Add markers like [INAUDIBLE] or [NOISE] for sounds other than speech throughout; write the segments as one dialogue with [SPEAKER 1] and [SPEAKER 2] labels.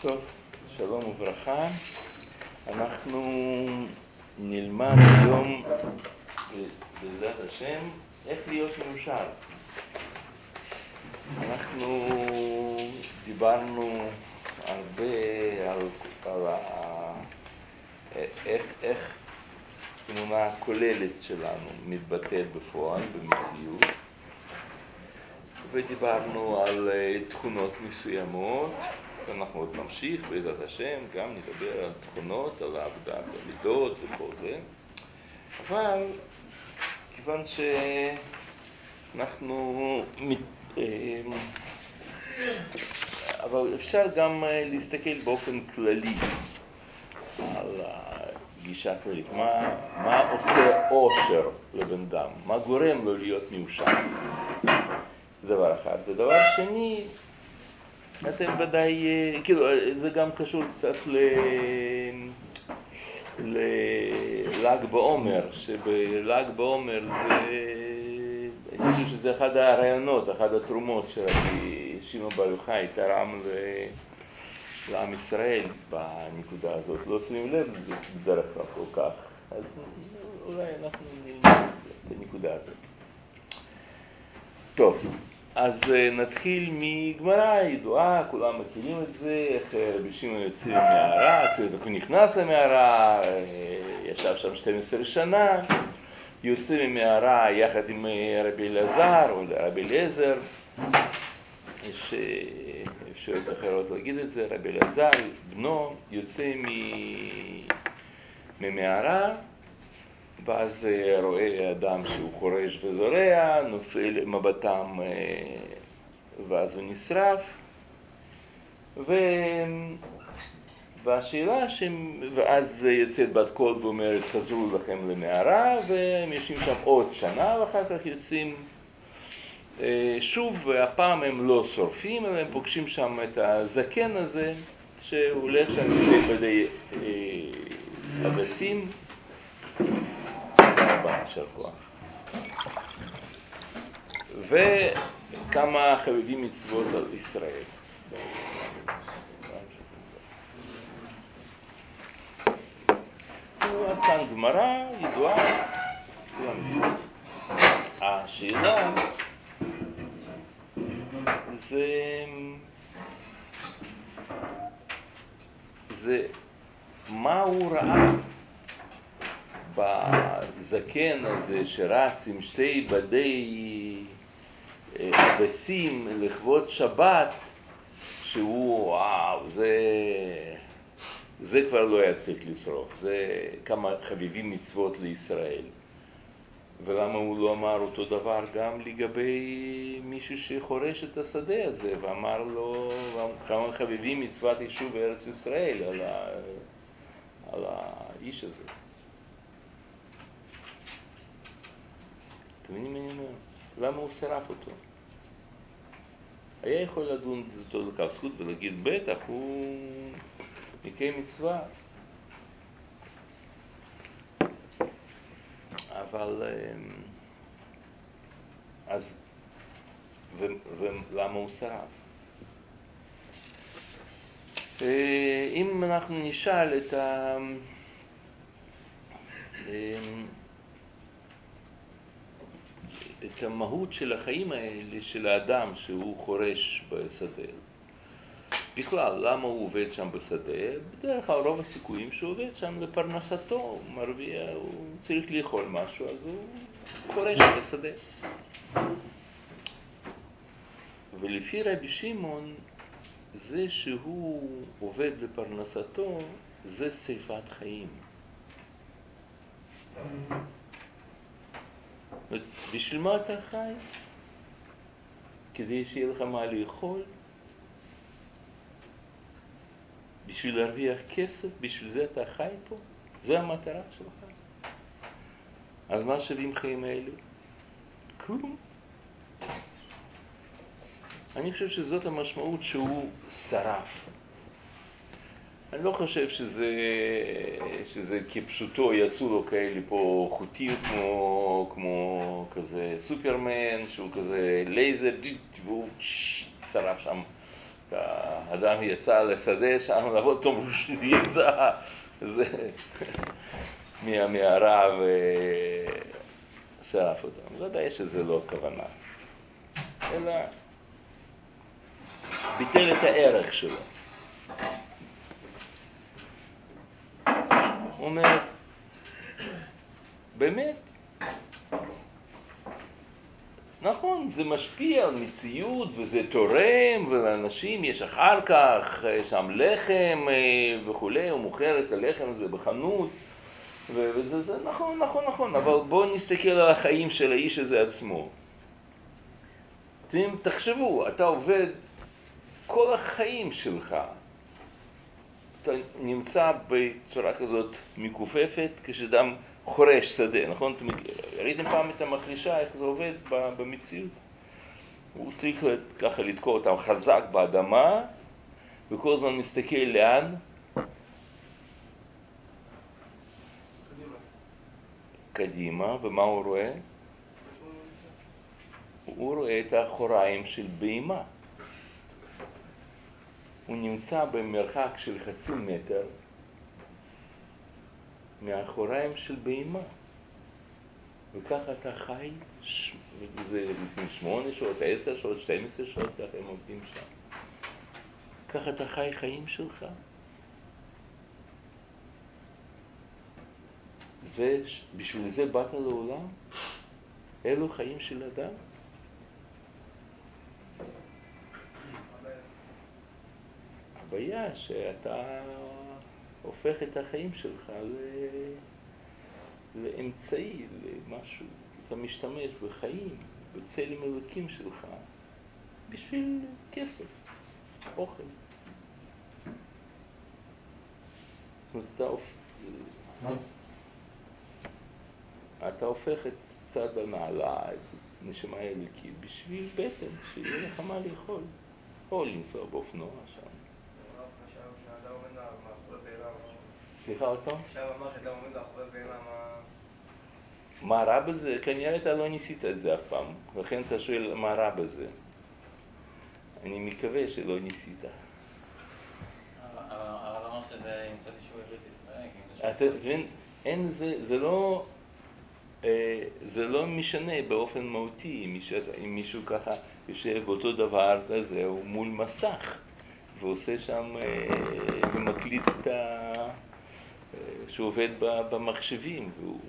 [SPEAKER 1] טוב, שלום וברכה. אנחנו נלמד היום, בעזרת השם, איך להיות מאושר. אנחנו דיברנו הרבה על, על ה... איך, איך תמונה הכוללת שלנו מתבטאת בפועל, במציאות, ודיברנו על תכונות מסוימות. אנחנו עוד נמשיך בעזרת השם, גם נדבר על תכונות, על העבודה במידות וכל זה. אבל כיוון שאנחנו... אבל אפשר גם להסתכל באופן כללי על הגישה הכללית. מה, מה עושה עושר לבן אדם? מה גורם לו להיות מאושר? דבר אחד. ודבר שני, אתם ודאי, כאילו, זה גם קשור קצת ל... לל"ג בעומר, שבל"ג בעומר זה, חושב שזה אחד הרעיונות, אחת התרומות שרבי שמעון בר יוחאי תרם לעם ישראל בנקודה הזאת. לא שמים לב בדרך כלל כל כך, אז אולי אנחנו נלמד את הנקודה הזאת. טוב. אז נתחיל מגמרא ידועה, כולם מכירים את זה, איך רבי שמעון יוצא ממערה, הוא נכנס למערה, ישב שם 12 שנה, יוצא ממערה יחד עם רבי אלעזר או רבי אליעזר, יש אפשרויות אחרות להגיד את זה, רבי אלעזר, בנו, יוצא ממערה ואז רואה אדם שהוא חורש וזורע, נופל מבטם ואז הוא נשרף. ו... והשאלה ש... ואז יוצאת בת קול ואומרת חזרו לכם למערה והם יושבים שם עוד שנה ואחר כך יוצאים שוב והפעם הם לא שורפים אלא הם פוגשים שם את הזקן הזה שהוא הולך שם בדי אבסים יישר כוח. וכמה חביבים מצוות על ישראל. עד כאן גמרא ידועה, השאלה זה, זה מה הוא ראה בזקן הזה שרץ עם שתי בדי אבסים לכבוד שבת, שהוא, וואו, זה, זה כבר לא היה צריך לשרוף, זה כמה חביבים מצוות לישראל. ולמה הוא לא אמר אותו דבר גם לגבי מישהו שחורש את השדה הזה ואמר לו כמה חביבים מצוות יישוב בארץ ישראל על, ה, על האיש הזה. אתם מבינים מה אני אומר? למה הוא שרף אותו? היה יכול לדון אותו לכף זכות ולהגיד בטח הוא מקיים מצווה אבל אז ולמה הוא שרף? אם אנחנו נשאל את ה... את המהות של החיים האלה של האדם שהוא חורש בשדה. בכלל, למה הוא עובד שם בשדה? בדרך כלל רוב הסיכויים שהוא עובד שם לפרנסתו, הוא מרוויח, הוא צריך לאכול משהו, אז הוא חורש בשדה. ולפי רבי שמעון, זה שהוא עובד לפרנסתו, זה שרפת חיים. בשביל מה אתה חי? כדי שיהיה לך מה לאכול? בשביל להרוויח כסף? בשביל זה אתה חי פה? זו המטרה שלך? אז מה שווים חיים האלו? כלום. אני חושב שזאת המשמעות שהוא שרף. אני לא חושב שזה, שזה כפשוטו יצאו לו כאלה פה חוטים כמו, כמו כזה סופרמן, שהוא כזה לייזר, והוא שרף שם. האדם יצא לשדה שם לעבוד, טוב, יצא, זה מהמערה ושרף אותו. ודאי שזה לא הכוונה, אלא ביטל את הערך שלו. הוא אומר, באמת, נכון, זה משפיע על מציאות וזה תורם, ולאנשים יש אחר כך שם לחם אה, וכולי, הוא מוכר את הלחם הזה בחנות, וזה זה, נכון, נכון, נכון, אבל בואו נסתכל על החיים של האיש הזה עצמו. אתם תחשבו, אתה עובד כל החיים שלך, אתה נמצא בצורה כזאת מכופפת כשאדם חורש שדה, נכון? ראיתם פעם את המחרישה, איך זה עובד במציאות? הוא צריך ככה לתקוע אותם חזק באדמה וכל הזמן מסתכל לאן? קדימה. ומה הוא רואה? הוא רואה את האחוריים של בהמה. הוא נמצא במרחק של חצי מטר מאחוריים של בהמה. וככה אתה חי, זה לפני שמונה שעות, עשר שעות, שתים עשרה שעות, ככה הם עובדים שם. ככה אתה חי חיים שלך. זה, בשביל זה באת לעולם? אלו חיים של אדם? הבעיה שאתה הופך את החיים שלך ל... לאמצעי, למשהו. אתה משתמש בחיים, בצלם אלוקים שלך, בשביל כסף, אוכל. זאת אומרת, אתה, אתה הופך את צד הנעלה, את נשמה אלוקית, בשביל בטן, שיהיה לך מה לאכול. או לנסוע באופנוע שם. סליחה עוד פעם? עכשיו אמר שאתה עומד מאחורי בהמה, מה... מה רע בזה? כנראה אתה לא ניסית את זה אף פעם, לכן אתה שואל מה רע בזה. אני מקווה שלא ניסית.
[SPEAKER 2] הרב אמר שזה ימצא שהוא ארץ
[SPEAKER 1] ישראל. אתה מבין? אין זה, זה לא... אה, זה לא משנה באופן מהותי אם מישהו ככה יושב באותו דבר כזה, הוא מול מסך ועושה שם אה, ומקליט את ה... שהוא עובד במחשבים והוא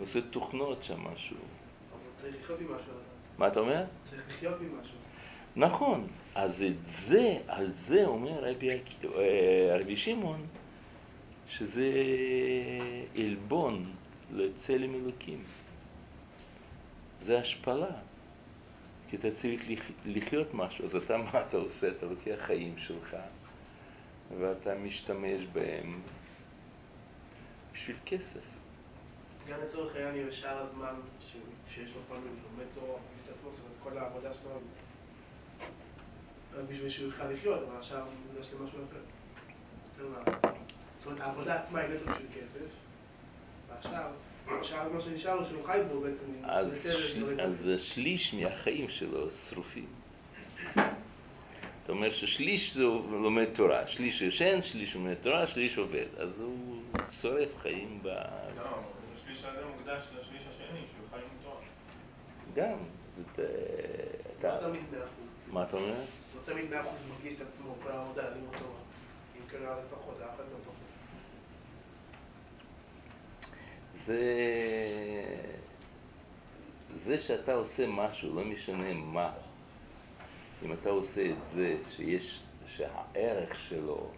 [SPEAKER 1] עושה תוכנות שם משהו.
[SPEAKER 3] אבל צריך לחיות ממשהו.
[SPEAKER 1] מה אתה אומר?
[SPEAKER 3] צריך לחיות ממשהו.
[SPEAKER 1] נכון, אז את זה, על זה אומר רבי, אה, רבי שמעון, שזה עלבון לצלם אלוקים. זה השפלה. כי אתה צריך לחיות משהו, אז אתה, מה אתה עושה? אתה לוקח חיים שלך ואתה משתמש בהם בשביל כסף.
[SPEAKER 3] גם לצורך העניין, בשאר הזמן שיש לו פעמים, לומד תורה, מרגיש את עצמו, זאת אומרת, כל העבודה שלו, רק בשביל שהוא יוכל לחיות, אבל עכשיו יש לי משהו אחר. זאת אומרת, העבודה עצמה היא נטו בשביל כסף, ועכשיו, שאר הזמן שנשאר לו, שהוא חי בו בעצם,
[SPEAKER 1] אז שליש מהחיים שלו שרופים. אתה אומר ששליש זה לומד תורה, שליש ישן, שליש לומד תורה, שליש עובד, אז הוא שורף חיים ב... לא,
[SPEAKER 4] השליש הזה מוקדש לשליש השני, שהוא חי עם תורה.
[SPEAKER 1] גם, זאת...
[SPEAKER 3] אתה... לא תמיד מאה אחוז.
[SPEAKER 1] מה אתה אומר?
[SPEAKER 3] לא תמיד מאה אחוז מרגיש את עצמו, כל העבודה, לימוד תורה. אם כן פחות, היה אחד לא פחות.
[SPEAKER 1] זה... זה שאתה עושה משהו, לא משנה מה, אם אתה עושה את זה שיש, שהערך שלו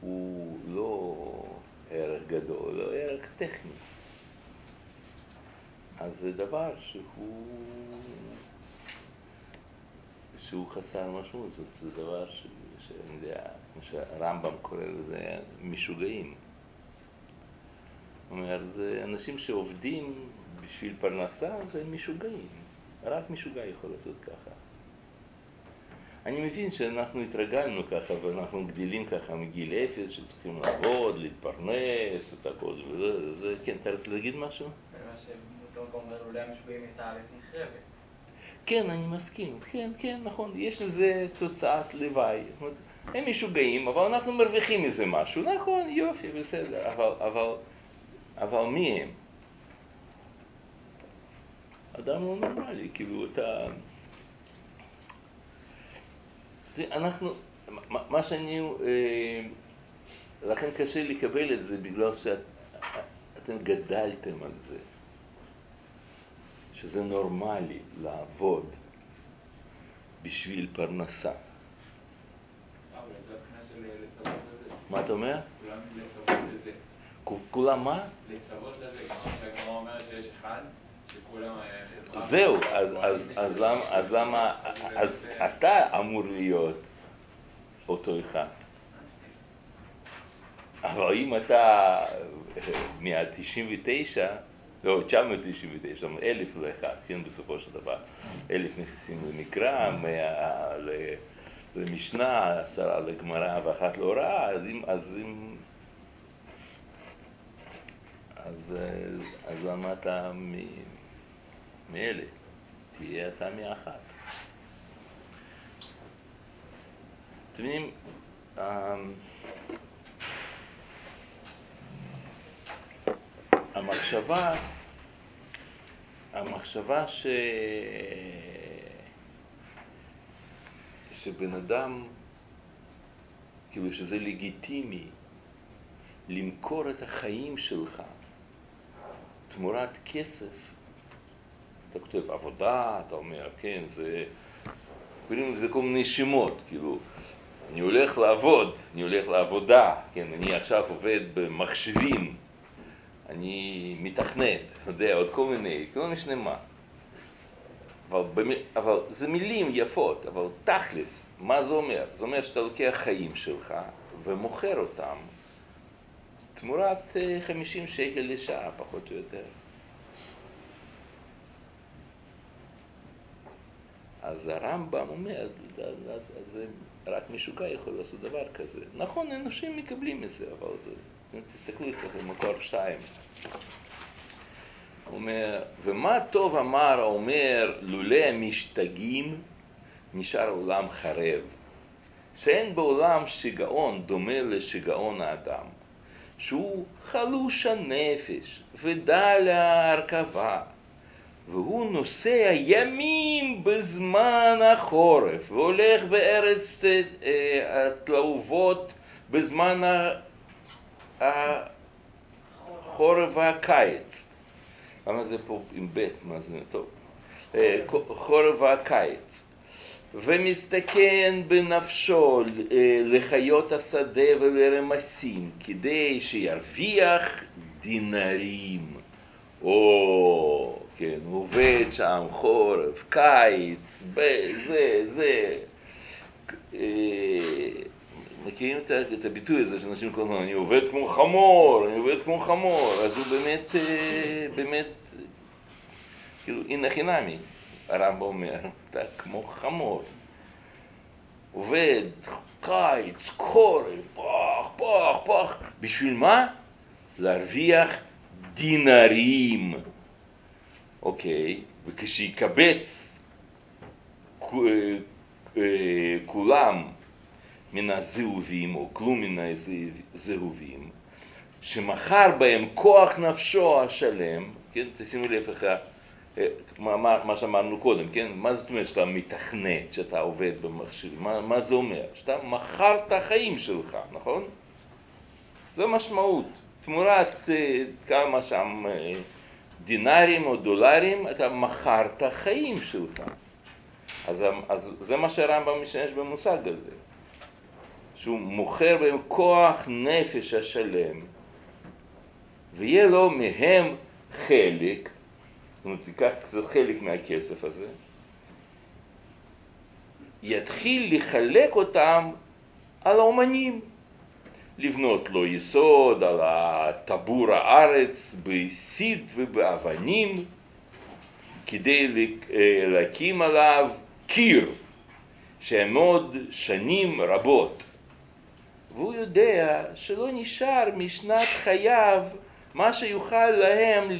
[SPEAKER 1] הוא לא ערך גדול, לא ערך טכני, אז זה דבר שהוא, שהוא חסר משמעות, זאת, זה דבר ש, שאני יודע, כמו שהרמב"ם קורא לזה, משוגעים. הוא אומר, זה אנשים שעובדים בשביל פרנסה, זה משוגעים. רק משוגע יכול לעשות ככה. אני מבין שאנחנו התרגלנו ככה, ואנחנו גדלים ככה מגיל אפס, שצריכים לעבוד, להתפרנס, את הכל, וזה, זה, כן, אתה רוצה להגיד משהו?
[SPEAKER 2] מה מקום אומר, אולי המשפיעים את הארץ נחרבת.
[SPEAKER 1] כן, אני מסכים, כן, כן, נכון, יש לזה תוצאת לוואי. זאת אומרת, הם משוגעים, אבל אנחנו מרוויחים מזה משהו, נכון, יופי, בסדר, אבל, אבל, אבל מי הם? אדם לא נורמלי, כאילו, אתה... תראה, אנחנו, מה- שאני, אה, לכן קשה לקבל את זה בגלל שאתם גדלתם על זה, שזה נורמלי לעבוד בשביל פרנסה.
[SPEAKER 5] לזה.
[SPEAKER 1] מה אתה אומר?
[SPEAKER 5] כולם לצוות לזה.
[SPEAKER 1] כולם מה?
[SPEAKER 5] לצוות לזה, כמו שהגמרא אומרת שיש אחד, אה.
[SPEAKER 1] זהו, אז, למה, אז אתה אמור להיות אותו אחד. אבל אם אתה מה-99, לא, 999, זאת אומרת, אלף לאחד, כן, בסופו של דבר. אלף נכנסים למקרא, למשנה, עשרה לגמרא ואחת להוראה, אז אם, אז אם... אז, אה, אז למה אתה מאלה? תהיה אתה מאחת. אתם מבינים, אמ, המחשבה, המחשבה ש... שבן אדם, כאילו שזה לגיטימי למכור את החיים שלך תמורת כסף, אתה כותב עבודה, אתה אומר, כן, זה, קוראים לזה כל מיני שמות, כאילו, אני הולך לעבוד, אני הולך לעבודה, כן, אני עכשיו עובד במחשבים, אני מתכנת, אתה יודע, עוד כל מיני, לא משנה מה. אבל. אבל זה מילים יפות, אבל תכלס, מה זה אומר? זה אומר שאתה לוקח חיים שלך ומוכר אותם תמורת אה, 50 שקל לשעה, פחות או יותר. אז הרמב"ם אומר, זה רק משוגע יכול לעשות דבר כזה. נכון, אנשים מקבלים את זה, אבל זה, תסתכלו אצלכם במקור שתיים. הוא אומר, ומה טוב אמר האומר, לולא המשתגעים, נשאר עולם חרב. שאין בעולם שיגעון דומה לשיגעון האדם, שהוא חלוש הנפש ודל ההרכבה, והוא נוסע ימים בזמן החורף, והולך בארץ אה, התלהובות בזמן החורף והקיץ. למה זה פה עם ב', מה זה טוב? אה, חורף והקיץ. ומסתכן בנפשו אה, לחיות השדה ולרמסים, כדי שירוויח דינרים. או, כן, עובד שם חורף, קיץ, זה, זה. אה, מכירים את הביטוי הזה שאנשים קוראים לו, אני עובד כמו חמור, אני עובד כמו חמור, אז הוא באמת, באמת, כאילו, הנה חינמי, הרמב"ם אומר, אתה כמו חמור. עובד, קיץ, חורף, פח, פח, פח, בשביל מה? להרוויח דינרים. אוקיי, וכשיקבץ כולם מן הזהובים, או כלום מן הזהובים, שמכר בהם כוח נפשו השלם, כן, תשימו לב איך, מה, מה, מה שאמרנו קודם, כן, מה זאת אומרת שאתה מתכנת, שאתה עובד במכשיר, מה, מה זה אומר? שאתה מכר את החיים שלך, נכון? זו משמעות, תמורת כמה שם דינרים או דולרים, אתה מכר את החיים שלך. אז, אז זה מה שהרמב"ם משתמש במושג הזה. שהוא מוכר בהם כוח נפש השלם, ויהיה לו מהם חלק, זאת אומרת, תיקח קצת חלק מהכסף הזה, יתחיל לחלק אותם על האומנים, לבנות לו יסוד על הטבור הארץ בסיד ובאבנים, כדי להקים עליו קיר, שאעמוד שנים רבות. והוא יודע שלא נשאר משנת חייו מה שיוכל להם.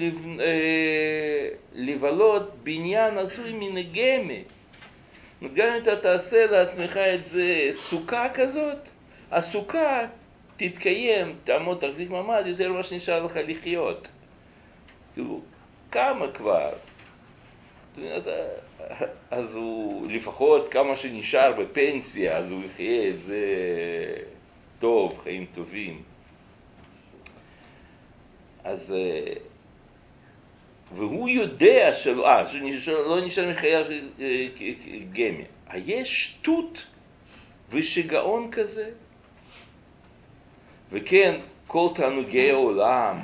[SPEAKER 1] אה, לבלות בניין עשוי מנגמה. גם אם אתה תעשה לעצמך את זה סוכה כזאת, הסוכה תתקיים, תעמוד, תחזיק מעמד, יותר ממה שנשאר לך לחיות. כאילו, כמה כבר? אז הוא, לפחות כמה שנשאר בפנסיה, אז הוא יחיה את זה טוב, חיים טובים. אז... אה, והוא יודע שלא, אה, שלא נשאר מחייו אה, גמי. יש שטות ושיגעון כזה? וכן, כל תענוגי העולם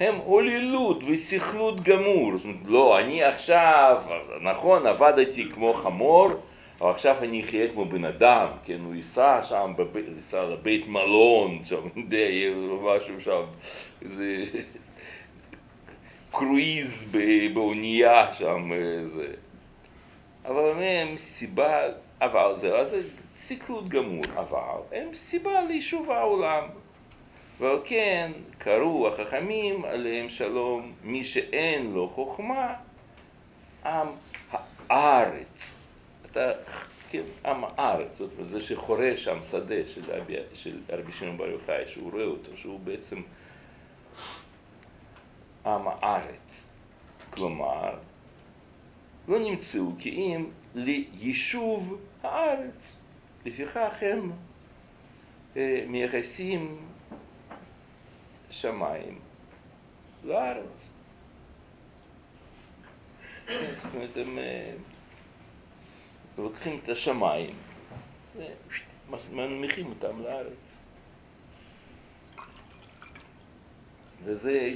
[SPEAKER 1] הם הוללות וסכלות גמור. זאת אומרת, לא, אני עכשיו, נכון, עבדתי כמו חמור, אבל עכשיו אני אחיה כמו בן אדם, כן, הוא ייסע שם, ייסע לבית מלון, שם, יהיה משהו שם, איזה [LAUGHS] קרואיז באונייה שם, זה. אבל הם סיבה, אבל זה, אז זה סכלות גמור, אבל הם סיבה ליישוב העולם. ועל כן קראו החכמים עליהם שלום, מי שאין לו חוכמה, עם הארץ. אתה, כן, עם הארץ, זאת אומרת, זה שחורה שם שדה של, של רבי שמעון בר יוחאי, שהוא רואה אותו, שהוא בעצם עם הארץ. כלומר, לא נמצאו כי אם ליישוב הארץ. לפיכך הם אה, מייחסים שמיים לארץ. זאת אומרת, הם אה, לוקחים את השמיים ומנמיכים אותם לארץ. וזה,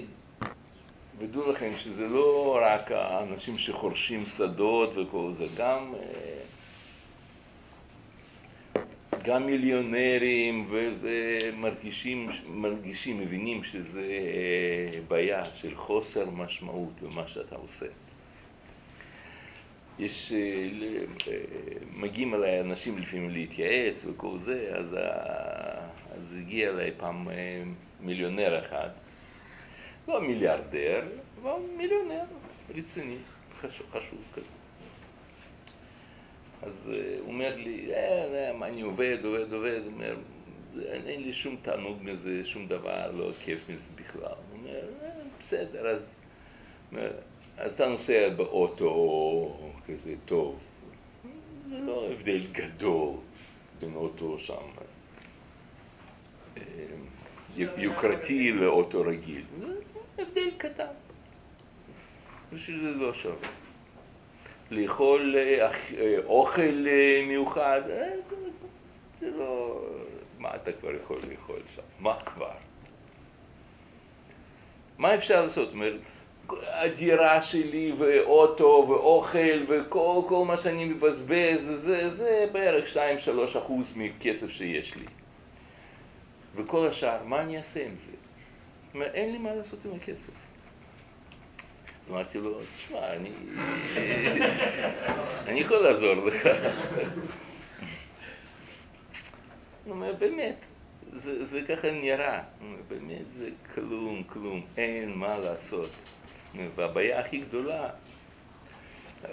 [SPEAKER 1] ודעו לכם שזה לא רק האנשים שחורשים שדות וכל זה, גם אה, גם מיליונרים וזה מרגישים, מרגישים, מבינים שזה אה, בעיה של חוסר משמעות במה שאתה עושה. יש, אה, אה, מגיעים אליי אנשים לפעמים להתייעץ וכל זה, אז, אז הגיע אליי פעם מיליונר אחד, לא מיליארדר, אבל מיליונר רציני, חשוב, חשוב כזה. אז אה, הוא אומר לי, אה, מה אני עובד, עובד, עובד, אומר, אין לי שום תענוג מזה, שום דבר, לא כיף מזה בכלל. הוא אומר, אה, בסדר, אז, אז אתה נוסע באוטו כזה טוב. זה לא הבדל גדול בין אוטו שם יוקרתי לאוטו רגיל. זה הבדל קטן. ושזה לא שווה. לאכול אה, אה, אוכל אה, מיוחד, זה לא... מה אתה כבר יכול לאכול שם? מה כבר? מה אפשר לעשות? אומרת, הדירה שלי ואוטו ואוכל וכל מה שאני מבזבז, זה, זה בערך 2-3 אחוז מכסף שיש לי. וכל השאר, מה אני אעשה עם זה? אין לי מה לעשות עם הכסף. אמרתי לו, תשמע, אני, אני יכול לעזור לך. הוא אומר, באמת, זה, זה ככה נראה, באמת זה כלום, כלום, אין מה לעשות. והבעיה הכי גדולה,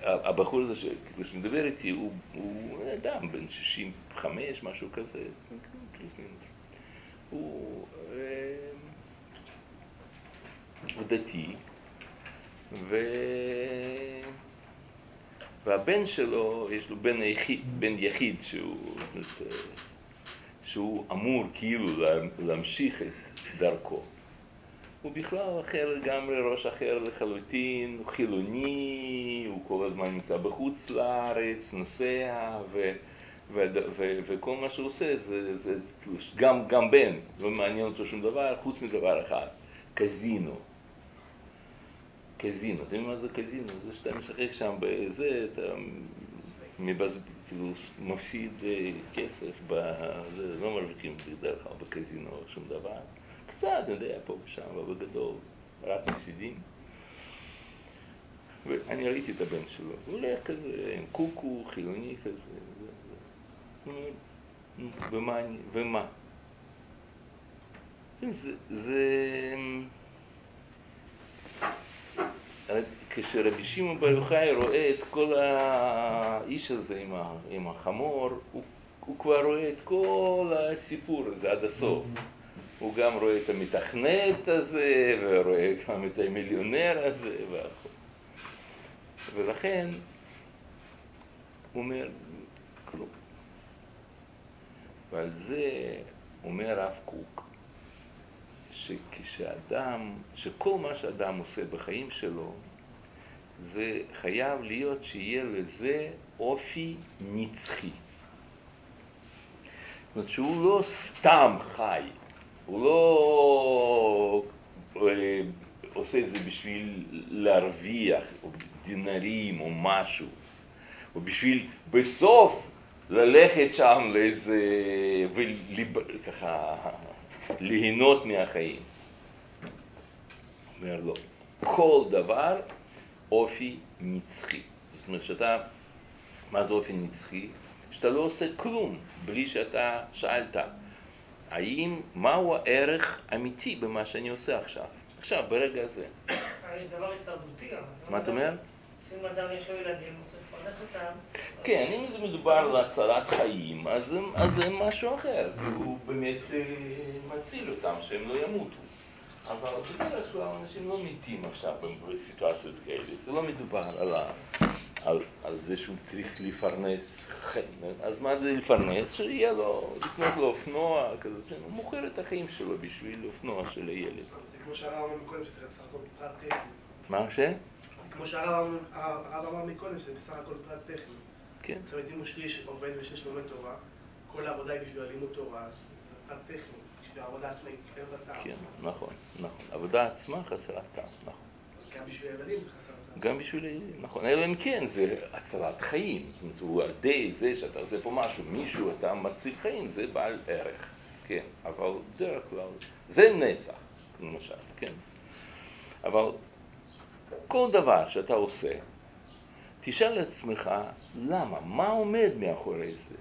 [SPEAKER 1] הבחור הזה שמדבר איתי, הוא, הוא אדם בן 65, משהו כזה, פלוס מינוס. הוא, אה, הוא דתי, ו... והבן שלו, יש לו בן יחיד, בן יחיד שהוא, שהוא אמור כאילו להמשיך את דרכו. הוא בכלל אחר לגמרי, ראש אחר לחלוטין, הוא חילוני, הוא כל הזמן נמצא בחוץ לארץ, נוסע, ו, ו, ו, וכל מה שהוא עושה זה, זה גם, גם בן, לא מעניין אותו שום דבר, חוץ מדבר אחד, קזינו. קזינו, אתם יודעים מה זה קזינו? זה שאתה משחק שם בזה, אתה מבז... כאילו מפסיד אה, כסף, בזה, לא מרוויחים בדרך כלל בקזינו שום דבר. קצת, אתה יודע, פה ושם, אבל בגדול, רק מפסידים. ואני ראיתי את הבן שלו, הוא הולך כזה עם קוקו, חילוני כזה, זה, זה. הוא אומר, "נו, ומה אני, ומה? זה, זה... כשרבי שמעון בר יוחאי רואה את כל האיש הזה עם, ה, עם החמור, הוא, הוא כבר רואה את כל הסיפור הזה עד הסוף. הוא גם רואה את המתכנת הזה, ורואה גם את המיליונר הזה. ולכן, הוא אומר, כלום. ועל זה אומר הרב קוק, שכשאדם, שכל מה שאדם עושה בחיים שלו, זה חייב להיות שיהיה לזה אופי נצחי. זאת אומרת שהוא לא סתם חי, הוא לא אה, עושה את זה בשביל להרוויח, או דינרים או משהו, או בשביל בסוף ללכת שם לאיזה, וככה, ליהנות מהחיים. אומר לא, כל דבר אופי נצחי. זאת אומרת שאתה, מה זה אופי נצחי? שאתה לא עושה כלום בלי שאתה שאלת, האם, מהו הערך אמיתי במה שאני עושה עכשיו? עכשיו, ברגע הזה.
[SPEAKER 6] יש דבר הישרדותי.
[SPEAKER 1] מה אתה אומר?
[SPEAKER 6] אם אדם יש לו ילדים, הוא צריך לפרנס אותם.
[SPEAKER 1] כן, אם זה מדובר על הצלת חיים, אז זה, אז זה משהו אחר, הוא באמת אה, מציל אותם שהם לא ימותו. אבל בדרך כלל אנשים לא מתים עכשיו בסיטואציות כאלה, זה לא מדובר על, ה, על, על זה שהוא צריך לפרנס חיים. אז מה זה לפרנס? שיהיה לו, לקנות לו אופנוע כזה, הוא מוכר את החיים שלו בשביל אופנוע של הילד.
[SPEAKER 3] זה כמו שהרב אמר מקודם, שזה בסך הכל פרט טכני.
[SPEAKER 1] מה ש?
[SPEAKER 3] כמו שהרב אמר- מקודם, שזה בסך הכל פרט טכני.
[SPEAKER 1] כן.
[SPEAKER 3] זאת אומרת, אם הוא שליש עובד ושליש לומד תורה, כל העבודה היא בשביל לימוד תורה, אז זה פרט טכני. בשביל העבודה עצמאית, אין בה טעם.
[SPEAKER 1] כן, נכון, נכון. העבודה עצמה חסרת טעם, נכון.
[SPEAKER 3] גם בשביל הילדים זה חסר טעם.
[SPEAKER 1] גם בשביל נכון. אלא אם כן זה הצלת חיים. זאת אומרת, הוא על ידי זה שאתה עושה פה משהו, מישהו, אתה מציל חיים, זה בעל ערך. כן, אבל בדרך כלל, זה נצח, למשל, כן. אבל כל דבר שאתה עושה, תשאל לעצמך, למה? מה עומד מאחורי זה?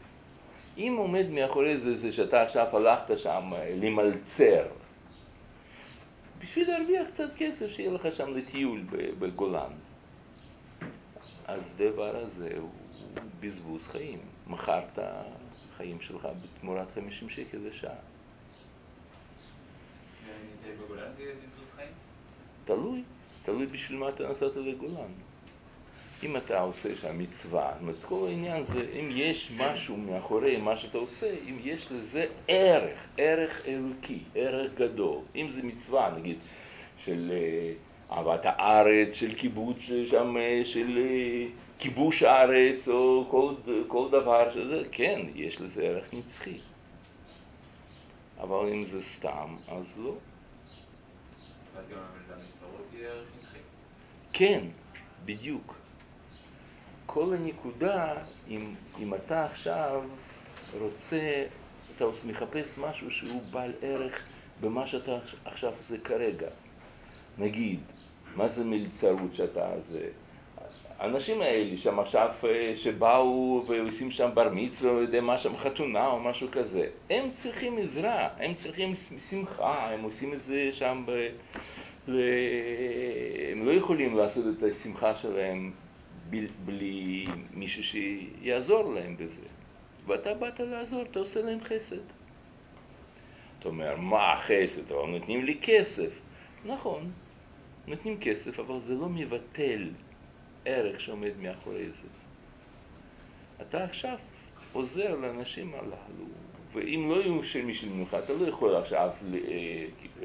[SPEAKER 1] אם עומד מאחורי זה, זה שאתה עכשיו הלכת שם אה, למלצר, בשביל להרוויח קצת כסף, שיהיה לך שם לטיול בגולן. אז הדבר הזה הוא בזבוז חיים. מכרת חיים שלך בתמורת 50 שקל לשעה. תלוי, תלוי בשביל מה אתה נסעת לגולן. אם אתה עושה שם מצווה, זאת אומרת, כל העניין זה, אם יש משהו מאחורי מה שאתה עושה, אם יש לזה ערך, ערך אלוקי, ערך גדול. אם זה מצווה, נגיד, של אה, אהבת הארץ, של קיבוץ שם, אה, של אה, כיבוש הארץ, או כל, כל דבר שזה, כן, יש לזה ערך נצחי. אבל אם זה סתם, אז לא.
[SPEAKER 5] אז גם למצורות יהיה ערך נצחי.
[SPEAKER 1] כן, בדיוק. כל הנקודה, אם, אם אתה עכשיו רוצה, אתה מחפש משהו שהוא בעל ערך במה שאתה עכשיו עושה כרגע. נגיד, מה זה מלצרות שאתה זה? האנשים האלה שם עכשיו אה, שבאו ועושים שם בר מצווה, או יודע מה שם, חתונה או משהו כזה, הם צריכים עזרה, הם צריכים שמחה, הם עושים את זה שם ב... ל... הם לא יכולים לעשות את השמחה שלהם ב... בלי מישהו שיעזור להם בזה. ואתה באת לעזור, אתה עושה להם חסד. אתה אומר, מה חסד? אבל נותנים לי כסף. נכון, נותנים כסף, אבל זה לא מבטל ערך שעומד מאחורי זה. אתה עכשיו עוזר לאנשים הללו, ואם לא יהיו של משל ממך, אתה לא יכול עכשיו אה,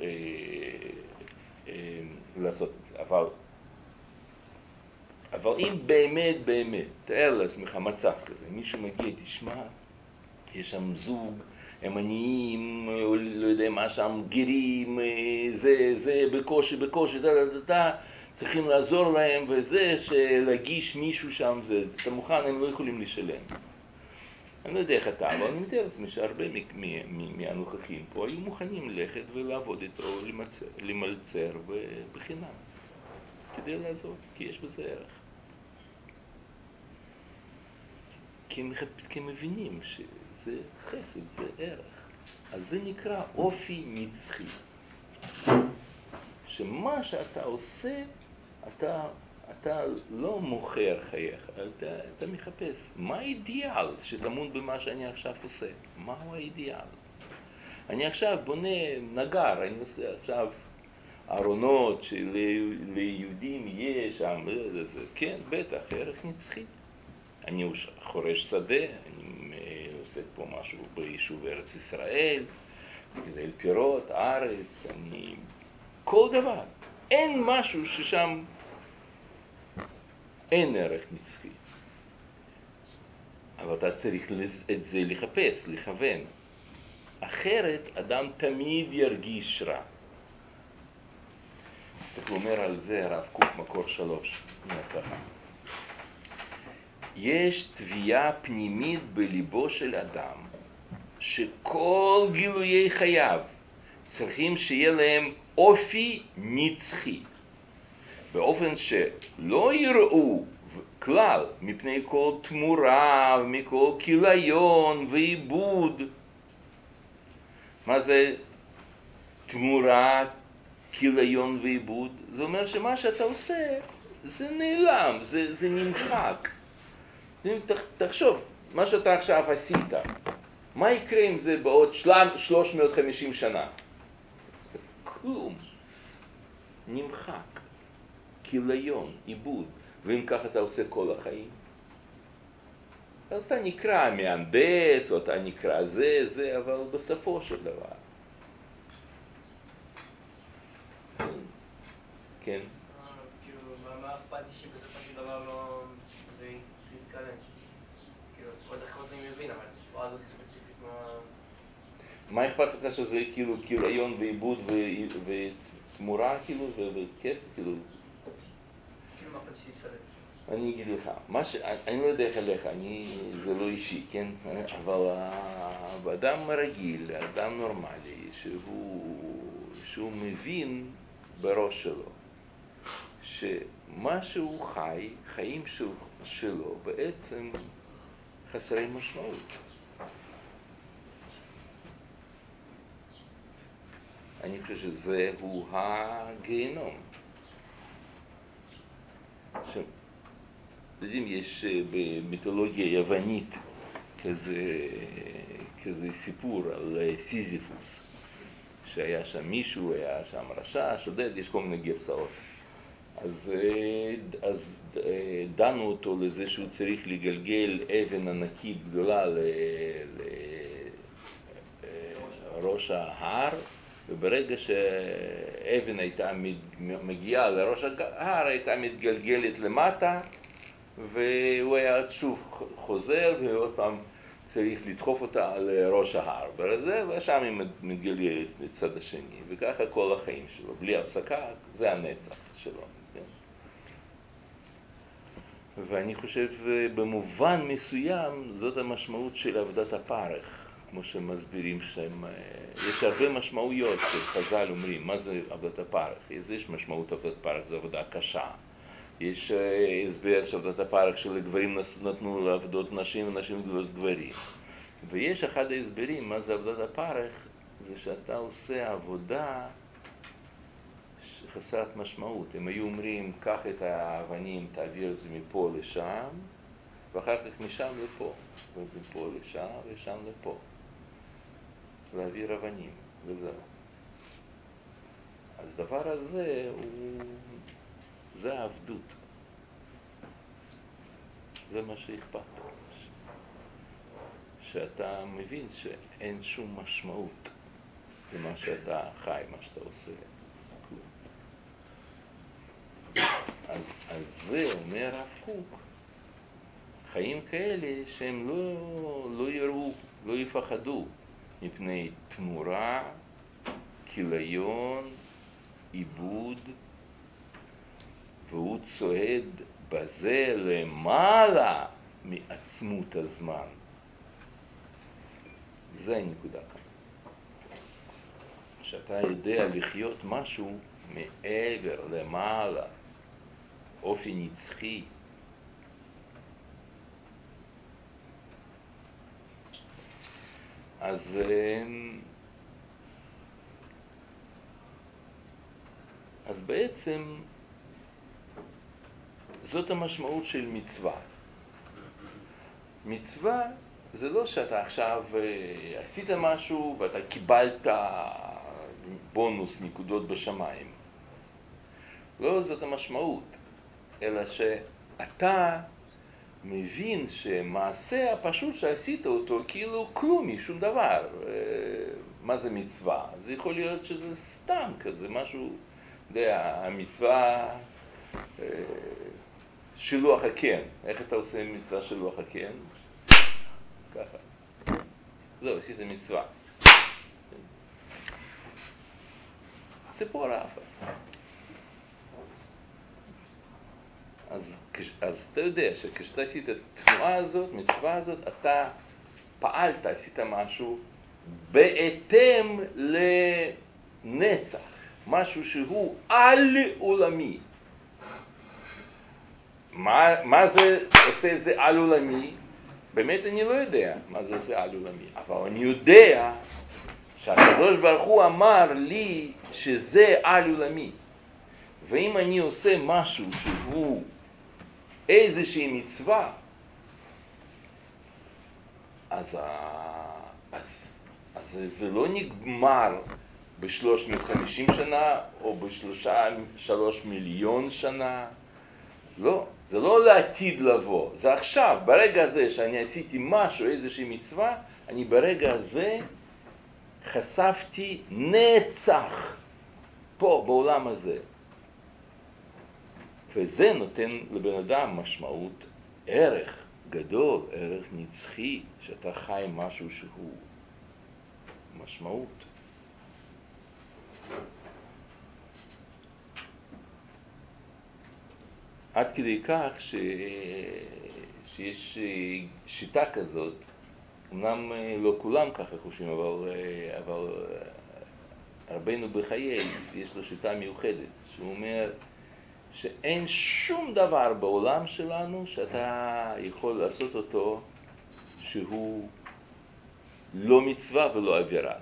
[SPEAKER 1] אה, אה, לעשות את זה. אבל, אבל אם באמת, באמת, תאר לעצמך מצב כזה, מישהו מגיע, תשמע, יש שם זוג, הם עניים, לא יודע מה שם, גרים, זה, זה, בקושי, בקושי, דה, דה, דה, דה, צריכים לעזור להם, וזה, שלהגיש מישהו שם, זה, אתה מוכן, הם לא יכולים לשלם. אני לא יודע איך אתה, אבל אני מתאר לעצמי שהרבה מהנוכחים פה היו מוכנים ללכת ולעבוד איתו, למלצר בחינם, כדי לעזור, כי יש בזה ערך. כי הם, כי הם מבינים שזה חסד, זה ערך. אז זה נקרא אופי נצחי. שמה שאתה עושה, אתה, אתה לא מוכר חייך, אתה, אתה מחפש מה האידיאל שטמון במה שאני עכשיו עושה, מהו האידיאל. אני עכשיו בונה נגר, אני עושה עכשיו ארונות שליהודים יש שם, זה, כן, בטח, ערך נצחי. אני חורש שדה, אני אה, עושה פה משהו ביישוב ארץ ישראל, מגדל פירות, ארץ, אני... כל דבר. אין משהו ששם אין ערך נצחי. אבל אתה צריך את זה לחפש, לכוון. אחרת אדם תמיד ירגיש רע. צריך לומר על זה הרב קוק מקור שלוש, ככה. יש תביעה פנימית בליבו של אדם, שכל גילויי חייו צריכים שיהיה להם אופי נצחי, באופן שלא יראו כלל מפני כל תמורה ומכל כיליון ועיבוד. מה זה תמורה, כיליון ועיבוד? זה אומר שמה שאתה עושה זה נעלם, זה, זה נמחק. תחשוב, מה שאתה עכשיו עשית, מה יקרה עם זה בעוד 350 שנה? כלום. נמחק. כיליון, עיבוד. ואם ככה אתה עושה כל החיים, אז אתה נקרא מהנדס, או אתה נקרא זה, זה, אבל בסופו של דבר. כן.
[SPEAKER 2] כאילו, לא... כאילו. מה
[SPEAKER 1] אכפת לך שזה כאילו כיליון ועיבוד ותמורה כאילו וכסף כאילו?
[SPEAKER 2] כאילו, מה אכפת לי שיתקדם?
[SPEAKER 1] אני אגיד לך, מה ש... אני לא יודע איך אליך, אני... זה לא אישי, כן? אבל האדם רגיל, אדם נורמלי, שהוא, שהוא מבין בראש שלו שמה שהוא חי, חיים של... שלו בעצם חסרי משמעות. אני חושב שזהו הגיהנום. עכשיו, אתם יודעים, יש אה, במיתולוגיה יוונית כזה, כזה סיפור על אה, סיזיפוס, שהיה שם מישהו, היה שם רשע, שודד, יש כל מיני גרסאות. אז, אה, אז דנו אותו לזה שהוא צריך לגלגל אבן ענקית גדולה לראש ההר, וברגע שאבן הייתה מגיעה לראש ההר, הייתה מתגלגלת למטה, והוא היה שוב חוזר, ועוד פעם צריך לדחוף אותה על ראש ההר, וזה, ושם היא מתגלגלת לצד השני, וככה כל החיים שלו, בלי הפסקה, זה הנצח שלו. כן? ואני חושב במובן מסוים זאת המשמעות של עבודת הפרך, כמו שמסבירים שהם, יש הרבה משמעויות שחז"ל אומרים, מה זה עבודת הפרך? יש משמעות עבודת פרך, זו עבודה קשה. יש הסבר שעבודת הפרך שלגברים נתנו לעבודות נשים ונשים גברים. ויש אחד ההסברים, מה זה עבודת הפרך, זה שאתה עושה עבודה חסרת משמעות. הם היו אומרים, קח את האבנים, תעביר את זה מפה לשם, ואחר כך משם לפה, ומפה לשם ושם לפה. להעביר אבנים, וזהו. אז דבר הזה הוא זה העבדות. זה מה שאכפת. שאתה מבין שאין שום משמעות למה שאתה חי, מה שאתה עושה. אז על זה אומר הרב קוק, חיים כאלה שהם לא, לא יראו, לא יפחדו מפני תמורה, כיליון, עיבוד, והוא צועד בזה למעלה מעצמות הזמן. זה הנקודה כאן. שאתה יודע לחיות משהו מעבר, למעלה, אופי נצחי. אז אה, אז בעצם זאת המשמעות של מצווה. מצווה זה לא שאתה עכשיו אה, עשית משהו ואתה קיבלת בונוס נקודות בשמיים. לא זאת המשמעות, אלא שאתה מבין שמעשה הפשוט שעשית אותו כאילו כלום, שום דבר. אה, מה זה מצווה? זה יכול להיות שזה סתם כזה, משהו, אתה יודע, המצווה אה, שילוח הקן. איך אתה עושה מצווה שילוח הקן? ככה. זהו, עשית מצווה. ציפור עפה. אז, אתה יודע שכשאתה עשית את התנועה הזאת, מצווה הזאת, אתה פעלת, עשית משהו בהתאם לנצח, משהו שהוא על עולמי. מה, מה זה עושה את זה על עולמי? באמת אני לא יודע מה זה עושה על עולמי, אבל אני יודע שהקדוש ברוך הוא אמר לי שזה על עולמי. ואם אני עושה משהו שהוא איזושהי מצווה, אז, אז, אז זה לא נגמר ב-350 שנה או ב-3 מיליון שנה, לא, זה לא לעתיד לבוא, זה עכשיו, ברגע הזה שאני עשיתי משהו, איזושהי מצווה, אני ברגע הזה חשפתי נצח פה, בעולם הזה. וזה נותן לבן אדם משמעות, ערך גדול, ערך נצחי, שאתה חי משהו שהוא משמעות. עד כדי כך ש... שיש שיטה כזאת, אמנם לא כולם ככה חושבים, אבל, אבל רבנו בחיי, יש לו שיטה מיוחדת, שהוא אומר שאין שום דבר בעולם שלנו שאתה יכול לעשות אותו שהוא לא מצווה ולא עבירה.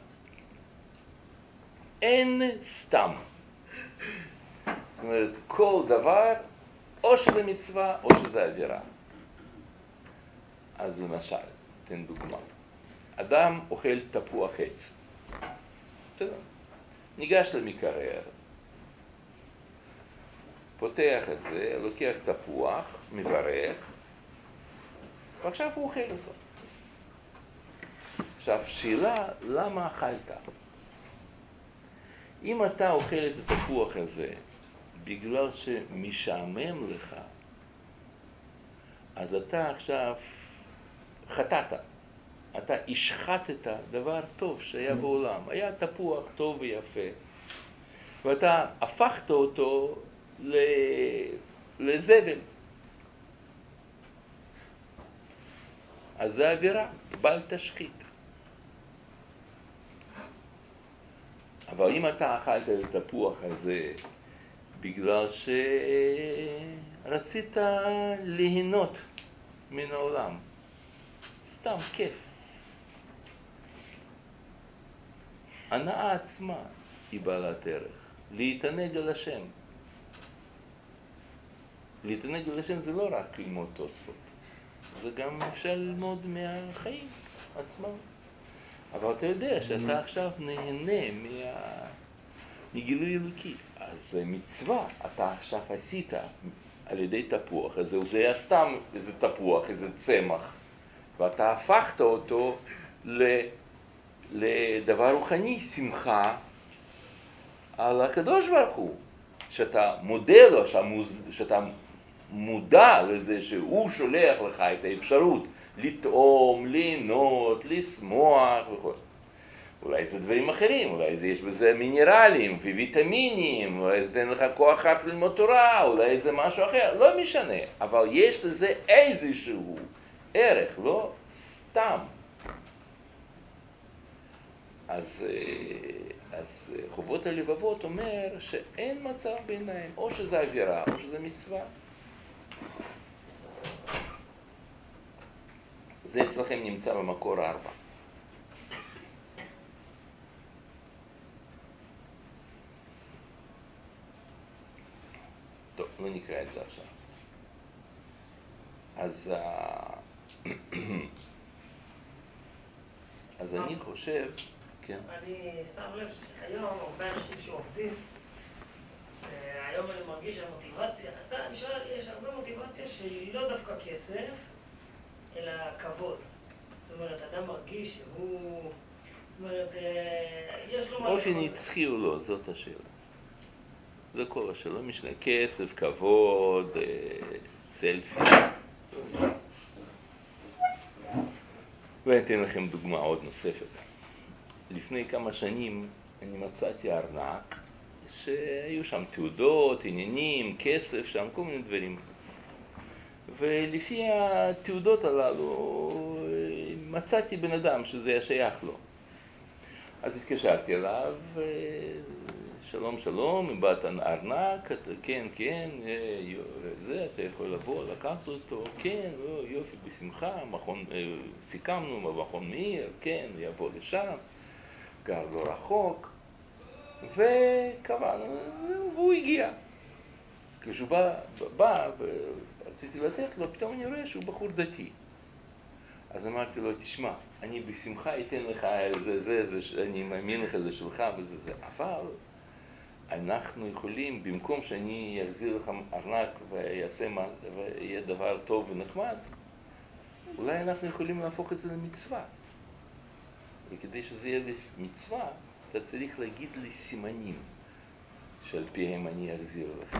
[SPEAKER 1] אין סתם. זאת אומרת, כל דבר, או שזה מצווה או שזה עבירה. אז למשל, תן דוגמה. אדם אוכל תפוח עץ. ניגש למקרר, פותח את זה, לוקח תפוח, מברך, ועכשיו הוא אוכל אותו. עכשיו, שאלה, למה אכלת? אם אתה אוכל את התפוח הזה בגלל שמשעמם לך, אז אתה עכשיו חטאת. אתה השחטת דבר טוב שהיה בעולם. היה תפוח טוב ויפה, ואתה הפכת אותו לזבל. אז זה עבירה, בל תשחית. אבל אם אתה אכלת את התפוח הזה בגלל שרצית ליהנות מן העולם, סתם כיף. הנאה עצמה היא בעלת ערך, להתענג על השם. להתענג על השם זה לא רק ללמוד תוספות, זה גם אפשר ללמוד מהחיים עצמם. אבל אתה יודע שאתה עכשיו נהנה מה... מגילוי אלוקי. אז מצווה אתה עכשיו עשית על ידי תפוח, אז זה היה סתם איזה תפוח, איזה צמח, ואתה הפכת אותו לדבר רוחני, שמחה על הקדוש ברוך הוא, שאתה מודה לו, שאתה מודע לזה שהוא שולח לך את האפשרות לטעום, ליהנות, לשמוח וכו'. אולי זה דברים אחרים, אולי זה יש בזה מינרלים וויטמינים, אולי זה נותן לך כוח רק ללמוד תורה, אולי זה משהו אחר, לא משנה, אבל יש לזה איזשהו ערך, לא סתם. אז, אה, אז חובות הלבבות אומר שאין מצב ביניים, או שזה אווירה או שזה מצווה. זה אצלכם נמצא במקור הארבע. טוב, לא נקרא את זה עכשיו. אז, אה, [CLEARS THROAT] אז אני חושב, כן.
[SPEAKER 6] אני שם לב שהיום הרבה אנשים שעובדים היום אני מרגיש שהמוטיבציה, אז אני שואל, יש הרבה מוטיבציה שהיא לא דווקא כסף, אלא כבוד. זאת אומרת, אדם מרגיש שהוא... זאת אומרת, אה, יש לו לאכול.
[SPEAKER 1] נצחי או לא, זאת השאלה. זה כל השאלה, לא משנה, כסף, כבוד, אה, סלפי. ואני אתן לכם דוגמה עוד נוספת. לפני כמה שנים אני מצאתי ארנק שהיו שם תעודות, עניינים, כסף שם, כל מיני דברים. ולפי התעודות הללו מצאתי בן אדם שזה היה שייך לו. אז התקשרתי אליו, אה, שלום שלום, מבט ארנק, כן כן, אה, זה, אתה יכול לבוא, לקחת אותו, כן, או, יופי, בשמחה, מכון, אה, סיכמנו במכון מאיר, כן, יבוא לשם, גר לא רחוק, וקבענו, והוא הגיע. כשהוא בא, בא, ורציתי לתת לו, פתאום אני רואה שהוא בחור דתי. אז אמרתי לו, תשמע, אני בשמחה אתן לך זה, זה, זה, אני מאמין לך, זה שלך וזה זה, אבל אנחנו יכולים, במקום שאני אחזיר לך ארנק ויעשה, מה- ויהיה דבר טוב ונחמד, אולי אנחנו יכולים להפוך את זה למצווה. וכדי שזה יהיה מצווה, אתה צריך להגיד לי סימנים שעל פיהם אני אחזיר לך.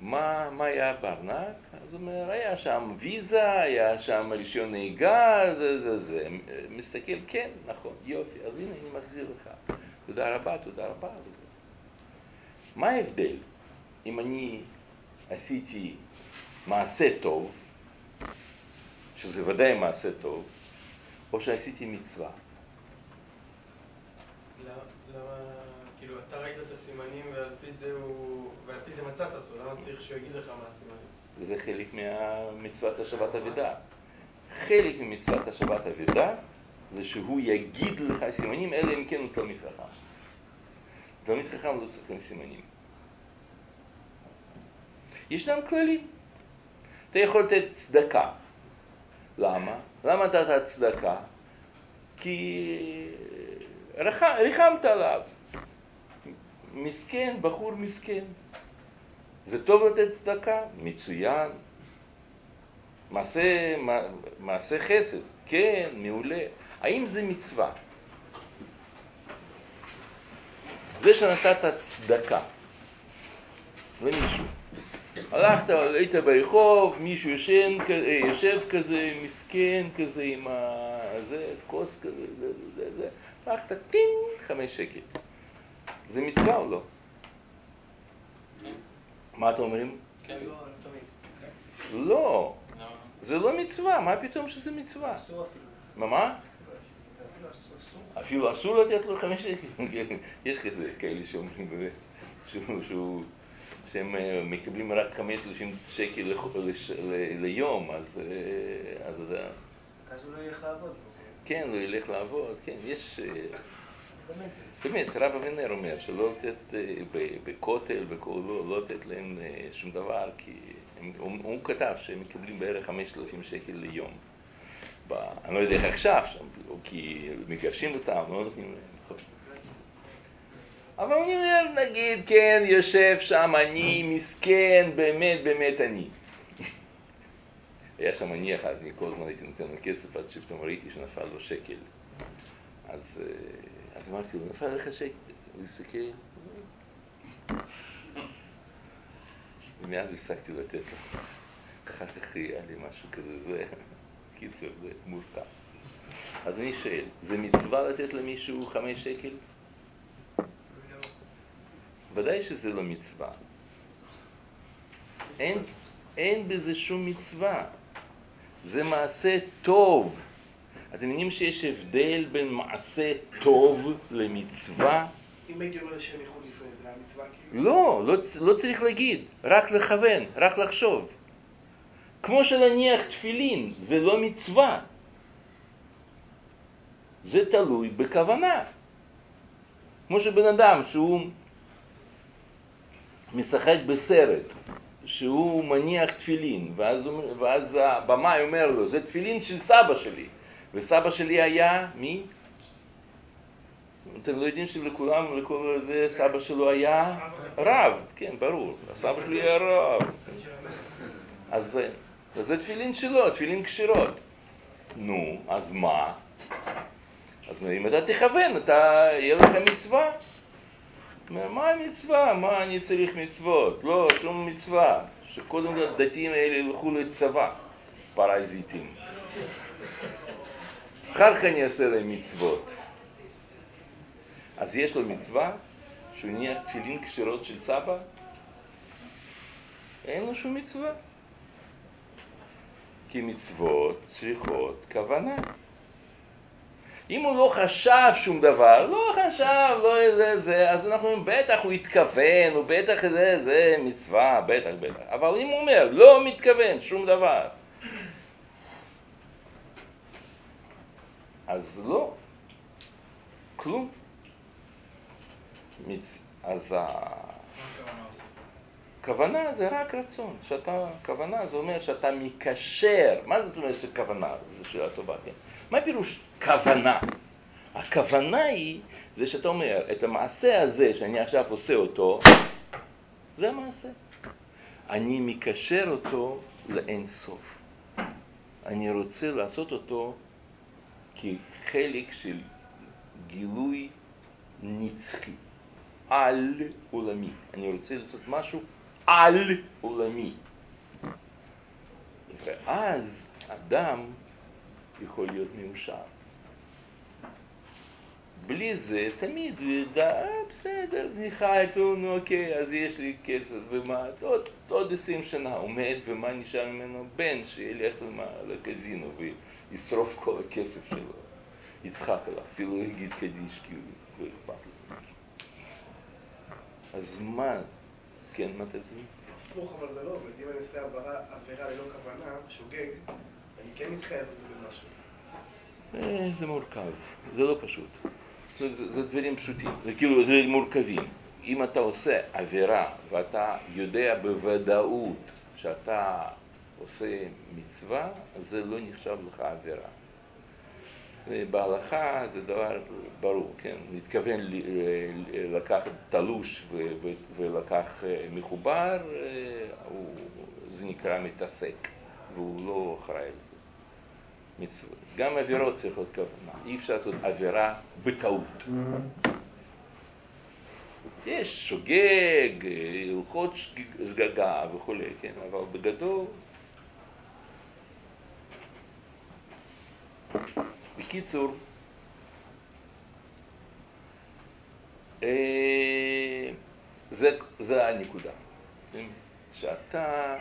[SPEAKER 1] מה, מה היה בארנק? אז הוא אומר, היה שם ויזה, היה שם רישיון נהיגה, זה זה זה. מסתכל, כן, נכון, יופי, אז הנה אני מחזיר לך. תודה רבה, תודה רבה. מה ההבדל אם אני עשיתי מעשה טוב, שזה ודאי מעשה טוב, או שעשיתי מצווה?
[SPEAKER 7] כאילו, אתה ראית את הסימנים ועל פי זה מצאת אותו, למה צריך שהוא יגיד לך מה הסימנים?
[SPEAKER 1] זה חלק ממצוות השבת אבידה. חלק ממצוות השבת אבידה זה שהוא יגיד לך סימנים, אלא אם כן הוא תלמיד חכם. תלמיד חכם לא צריכים סימנים. ישנם כללים. אתה יכול לתת צדקה. למה? למה נתת צדקה? כי ריחמת עליו. מסכן, בחור מסכן. זה טוב לתת צדקה? מצוין. מעשה, מע- מעשה חסד, כן, מעולה. האם זה מצווה? זה שנתת צדקה למישהו. הלכת, היית ברחוב, מישהו ישן, אה, יושב כזה, מסכן כזה עם ה... זה, כוס כזה, זה, זה, זה, הלכת, טינג, חמש שקל. זה מצווה או לא? מה אתם אומרים?
[SPEAKER 2] לא, לא תמיד.
[SPEAKER 1] לא, זה לא מצווה, מה פתאום שזה מצווה?
[SPEAKER 2] אסור אפילו.
[SPEAKER 1] מה, מה?
[SPEAKER 2] אפילו אסור,
[SPEAKER 1] לתת לו חמש שקל. [LAUGHS] יש כזה, כאלה שאומרים באמת, שהוא, שהם אה, מקבלים רק חמש שלושים שקל ליום, אז, אה, אז זה,
[SPEAKER 2] אז הוא לא ילך לעבוד.
[SPEAKER 1] כן, הוא ילך לעבוד, כן, יש, אה,
[SPEAKER 2] באמת.
[SPEAKER 1] רב אבינר אומר שלא לתת אה, בכותל, לא, לא לתת להם אה, שום דבר, כי הוא, הוא כתב שהם מקבלים בערך חמש אלפים שקל ליום. אני לא יודע איך עכשיו או כי מגרשים אותם, לא נותנים להם. אבל אני אומר, נגיד, כן, יושב שם אני, מסכן, באמת, באמת אני. היה שם אני אחד, אני כל הזמן הייתי נותן לו כסף עד שפתאום ראיתי שנפל לו שקל. אז, אה, אז אמרתי לו, נפל לך שקל? הוא הסתכל, ומאז הפסקתי לתת לו. אחר כך היה לי משהו כזה, זה, קיצר, זה מורכב. אז אני שואל, זה מצווה לתת למישהו חמש שקל? ודאי שזה לא מצווה. אין, אין בזה שום מצווה. זה מעשה טוב. אתם מבינים שיש הבדל בין מעשה טוב למצווה?
[SPEAKER 3] אם הייתי אומר לשם ייחוד לפני זה, היה מצווה כאילו?
[SPEAKER 1] לא, לא, לא צריך להגיד, רק לכוון, רק לחשוב. כמו שלהניח תפילין, זה לא מצווה. זה תלוי בכוונה. כמו שבן אדם שהוא משחק בסרט, שהוא מניח תפילין, ואז, ואז הבמאי אומר לו, זה תפילין של סבא שלי, וסבא שלי היה מי? אתם לא יודעים שלכולם, לכל זה, סבא שלו היה רב, כן, ברור, הסבא שלי היה רב. אז זה- אז זה תפילין שלו, תפילין כשרות. נו, אז מה? אז אם אתה תכוון, אתה, יהיה לך מצווה. מה המצווה? מה אני צריך מצוות? לא, שום מצווה. שקודם כל הדתיים האלה ילכו לצבא, פרזיטים. אחר כך אני אעשה להם מצוות. אז יש לו מצווה שהוא הניח תפילין כשרות של סבא? אין לו שום מצווה. כי מצוות צריכות כוונה. אם הוא לא חשב שום דבר, לא חשב, לא זה, זה, אז אנחנו אומרים, בטח הוא התכוון, הוא בטח זה, זה מצווה, בטח, בטח. אבל אם הוא אומר, לא מתכוון, שום דבר, אז לא, כלום. מצ... אז ה... כוונה זה רק רצון, שאתה, כוונה זה אומר שאתה מקשר, מה זאת אומרת שכוונה? זו שאלה טובה, כן? מה פירוש כוונה? הכוונה היא, זה שאתה אומר, את המעשה הזה שאני עכשיו עושה אותו, זה המעשה. אני מקשר אותו לאין סוף. אני רוצה לעשות אותו כחלק של גילוי נצחי, על עולמי. אני רוצה לעשות משהו על עולמי. ואז אדם יכול להיות מאושר. בלי זה תמיד הוא ידע, אה, בסדר, אז אני חי איתו, נו אוקיי, אז יש לי כסף, ומה, עוד, עשרים שנה מת, ומה נשאר ממנו? בן שילך למה, לקזינו וישרוף כל הכסף שלו. יצחק עליו, אפילו יגיד קדיש, כי הוא לא אכפת לו. אז מה, כן, מה תציג?
[SPEAKER 3] הפוך, אבל זה לא עובד. אם אני עושה עבירה ללא כוונה, שוגג, אני כן מתחייב לזה במשהו.
[SPEAKER 1] אה, זה מורכב, זה לא פשוט. זה, דברים פשוטים, זה כאילו זה מורכבים. אם אתה עושה עבירה ואתה יודע בוודאות שאתה עושה מצווה, זה לא נחשב לך עבירה. בהלכה זה דבר ברור, כן? מתכוון לקחת תלוש ולקח אה, מחובר, אה, זה נקרא מתעסק, והוא לא אחראי לזה. מצוות. גם עבירות צריכות כוונה. אי אפשר לעשות עבירה בטעות. יש שוגג, אה, הלכות שג- שגגה וכולי, כן? אבל בגדול... בקיצור, אה, זה, זה הנקודה. כן? שאתה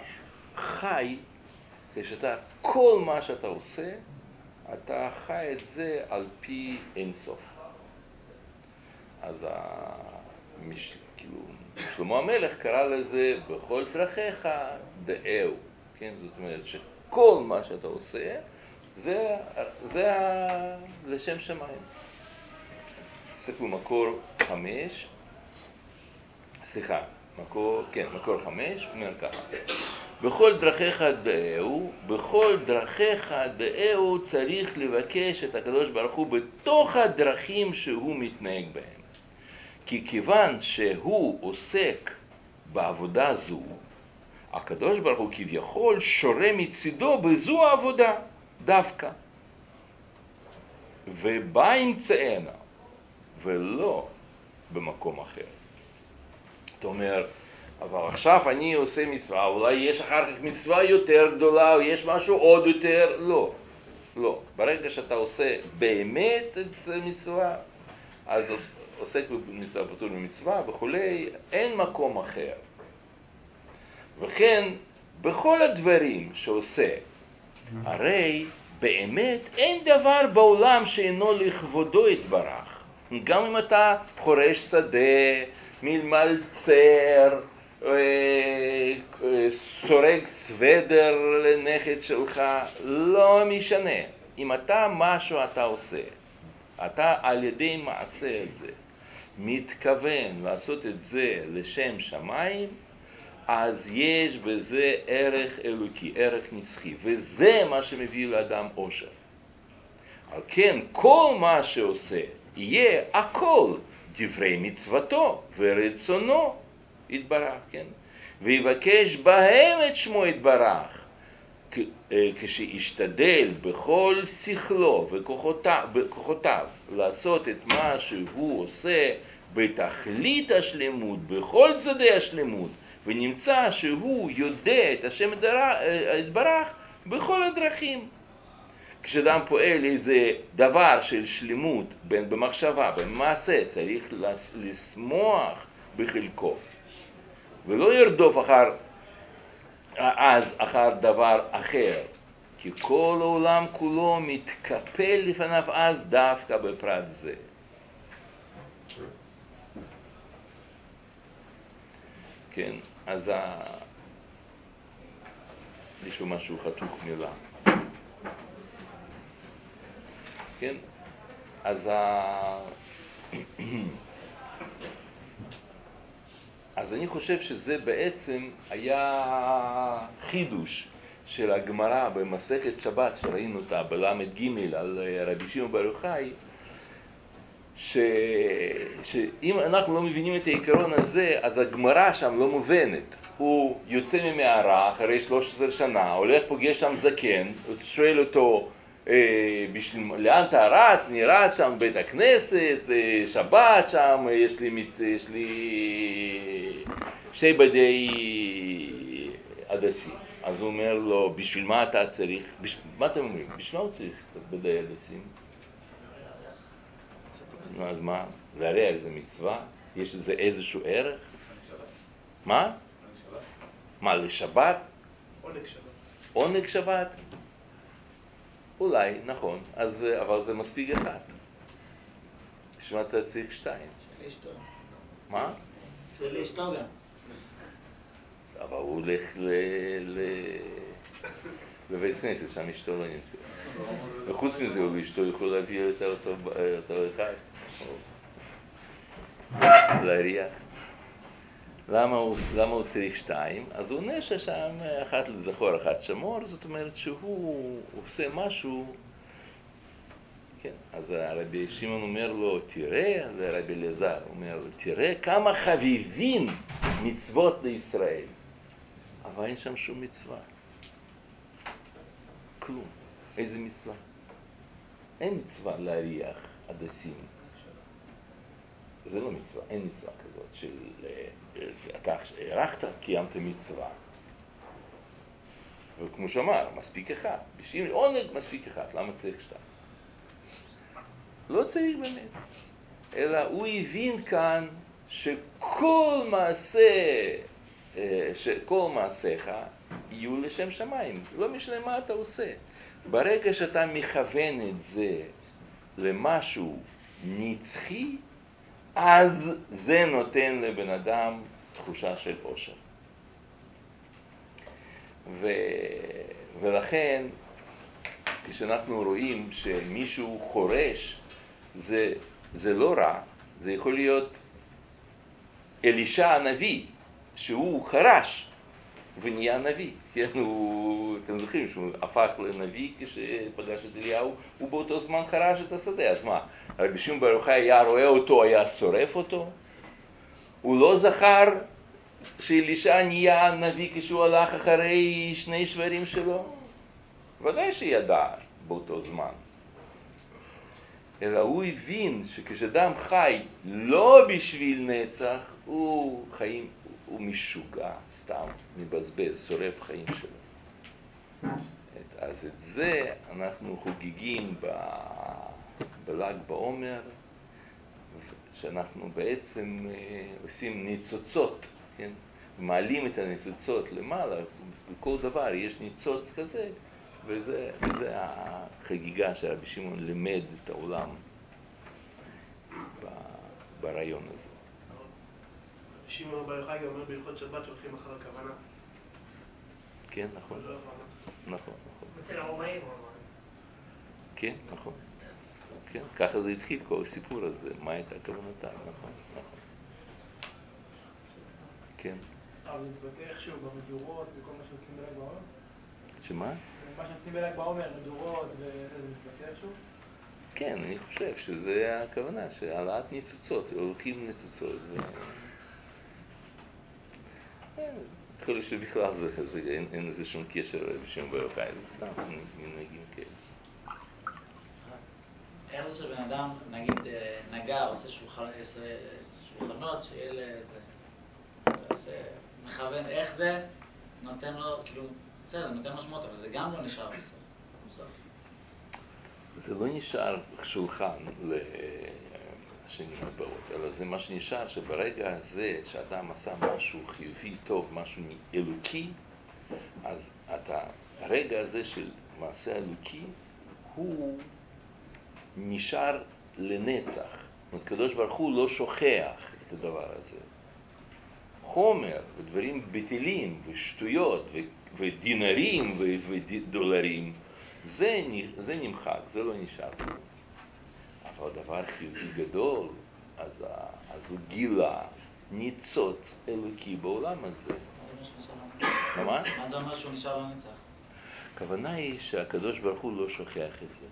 [SPEAKER 1] חי, כשאתה, כל מה שאתה עושה, אתה חי את זה על פי אינסוף. אז המש... כאילו, שלמה המלך קרא לזה בכל דרכיך דאהו, כן? זאת אומרת שכל מה שאתה עושה זה, זה ה... לשם שמיים. תסתכלו מקור חמש, סליחה, מקור, כן, מקור חמש, אומר ככה, בכל דרכיך דאהו, בכל דרכיך דאהו צריך לבקש את הקדוש ברוך הוא בתוך הדרכים שהוא מתנהג בהם. כי כיוון שהוא עוסק בעבודה זו, הקדוש ברוך הוא כביכול שורה מצידו בזו העבודה דווקא. ובאמצענה, ולא במקום אחר. זאת אומרת, אבל עכשיו אני עושה מצווה, אולי יש אחר כך מצווה יותר גדולה, או יש משהו עוד יותר, לא, לא. ברגע שאתה עושה באמת את המצווה, אז עוסק במצווה פטור ממצווה וכולי, אין מקום אחר. וכן, בכל הדברים שעושה, הרי באמת אין דבר בעולם שאינו לכבודו יתברך. גם אם אתה חורש שדה, מלמלצר, סורג סוודר לנכד שלך, לא משנה. אם אתה משהו אתה עושה, אתה על ידי מעשה את זה, מתכוון לעשות את זה לשם שמיים, אז יש בזה ערך אלוקי, ערך נצחי, וזה מה שמביא לאדם עושר. על כן, כל מה שעושה יהיה הכל דברי מצוותו ורצונו יתברך, כן? ויבקש בהם את שמו יתברך, אה, כשישתדל בכל שכלו וכוחותיו לעשות את מה שהוא עושה בתכלית השלמות, בכל צדדי השלמות, ונמצא שהוא יודע את השם יתברך בכל הדרכים. כשאדם פועל איזה דבר של שלמות בין במחשבה, במעשה, צריך לשמוח בחלקו, ולא ירדוף אחר, אז אחר דבר אחר, כי כל העולם כולו מתקפל לפניו אז דווקא בפרט זה. כן, אז ה... יש פה משהו חתוך מילה. כן? אז ה... [CLEARS THROAT] אז אני חושב שזה בעצם היה חידוש של הגמרא במסכת שבת שראינו אותה בל"ג על רבי שמעון בר יוחאי ש... שאם אנחנו לא מבינים את העיקרון הזה, אז הגמרא שם לא מובנת. הוא יוצא ממערה אחרי 13 שנה, הולך פוגש שם זקן, שואל אותו, אה, בשביל, לאן אתה רץ? אני רץ שם בית הכנסת, אה, שבת שם, יש לי, יש לי שתי בדי הדסים. אז הוא אומר לו, בשביל מה אתה צריך, בש... מה אתם אומרים? בשביל מה הוא צריך בדי הדסים? נו, אז מה? זה מצווה? יש לזה איזשהו ערך? מה? מה, לשבת?
[SPEAKER 3] עונג שבת.
[SPEAKER 1] עונג שבת? אולי, נכון, אז, אבל זה מספיק אחד. בשביל אתה צריך שתיים?
[SPEAKER 6] של אשתו.
[SPEAKER 1] מה?
[SPEAKER 6] של אשתו גם.
[SPEAKER 1] אבל הוא הולך ל... ל... בבית כנסת, שם אשתו לא נמצאת. וחוץ מזה, הוא ואשתו יכול להביא אותו, אותו אחד. להריח. למה הוא, למה הוא צריך שתיים? אז הוא עונה ששם אחת לזכור, אחת שמור, זאת אומרת שהוא עושה משהו, כן, אז הרבי שמעון אומר לו, תראה, זה רבי אלעזר, אומר לו, תראה כמה חביבים מצוות לישראל, אבל אין שם שום מצווה, כלום, איזה מצווה? אין מצווה להריח הדסים. זה לא מצווה, אין מצווה כזאת של אתה הארכת, קיימת מצווה. וכמו שאמר, מספיק אחד. בשביל עונג מספיק אחד, למה צריך שתיים? לא צריך באמת. אלא הוא הבין כאן שכל מעשה, אה, שכל מעשיך יהיו לשם שמיים. לא משנה מה אתה עושה. ברגע שאתה מכוון את זה למשהו נצחי, אז זה נותן לבן אדם תחושה של עושר. ו... ולכן, כשאנחנו רואים שמישהו חורש, זה, זה לא רע, זה יכול להיות אלישע הנביא, שהוא חרש ונהיה נביא. כן, הוא, אתם זוכרים שהוא הפך לנביא כשפגש את אליהו, הוא באותו זמן חרש את השדה, אז מה, רבי שמעון בר יוחאי היה רואה אותו, היה שורף אותו? הוא לא זכר שאלישע נהיה נביא כשהוא הלך אחרי שני שברים שלו? ודאי שידע באותו זמן. אלא הוא הבין שכשאדם חי לא בשביל נצח, הוא חיים, הוא משוגע, סתם מבזבז, שורף חיים שלו. אז את זה אנחנו חוגגים ב... בל"ג בעומר, שאנחנו בעצם אה, עושים ניצוצות, כן? מעלים את הניצוצות למעלה, בכל דבר יש ניצוץ כזה, וזה, וזה החגיגה שרבי שמעון לימד את העולם ברעיון הזה.
[SPEAKER 3] שמעון בר יוחאי אומר בהלכות שבת שהולכים אחר הכוונה.
[SPEAKER 1] כן, נכון. נכון, נכון.
[SPEAKER 6] אצל הרומאים הוא אמר.
[SPEAKER 1] כן, נכון. כן, ככה זה התחיל כל הסיפור הזה, מה הייתה כוונתה, נכון, נכון. כן.
[SPEAKER 3] אבל זה מתבטא איכשהו במדורות וכל מה שעושים בל"ג בעומר?
[SPEAKER 1] שמה?
[SPEAKER 3] מה שעושים בל"ג בעומר, מדורות, וזה מתבטא איכשהו?
[SPEAKER 1] כן, אני חושב שזה הכוונה, שהעלאת ניצוצות, הולכים ניצוצות. ו... יכול להיות שבכלל זה, זה אין, אין לזה שום קשר בשם ברוך זה סתם מנהגים כאלה.
[SPEAKER 8] איך זה שבן אדם, נגיד, אה, נגע, עושה שולחנות, שיהיה לזה, עושה, מכוון, איך זה נותן לו, כאילו, בסדר, נותן משמעות, אבל זה גם לא נשאר בסוף.
[SPEAKER 1] זה לא נשאר שולחן לשנים הבאות, אלא זה מה שנשאר, שברגע הזה שאדם עשה משהו חיובי, טוב, משהו אלוקי, אז אתה, הרגע הזה של מעשה אלוקי, הוא נשאר לנצח. זאת אומרת, הקדוש ברוך הוא לא שוכח את הדבר הזה. חומר ודברים בטלים ושטויות ודינרים ודולרים, זה, זה נמחק, זה לא נשאר. אבל דבר חיובי גדול, אז, אז הוא גילה ניצוץ אלוקי בעולם הזה.
[SPEAKER 8] מה? מה זה אומר שהוא נשאר לנצח?
[SPEAKER 1] הכוונה היא שהקדוש ברוך הוא לא שוכח את זה.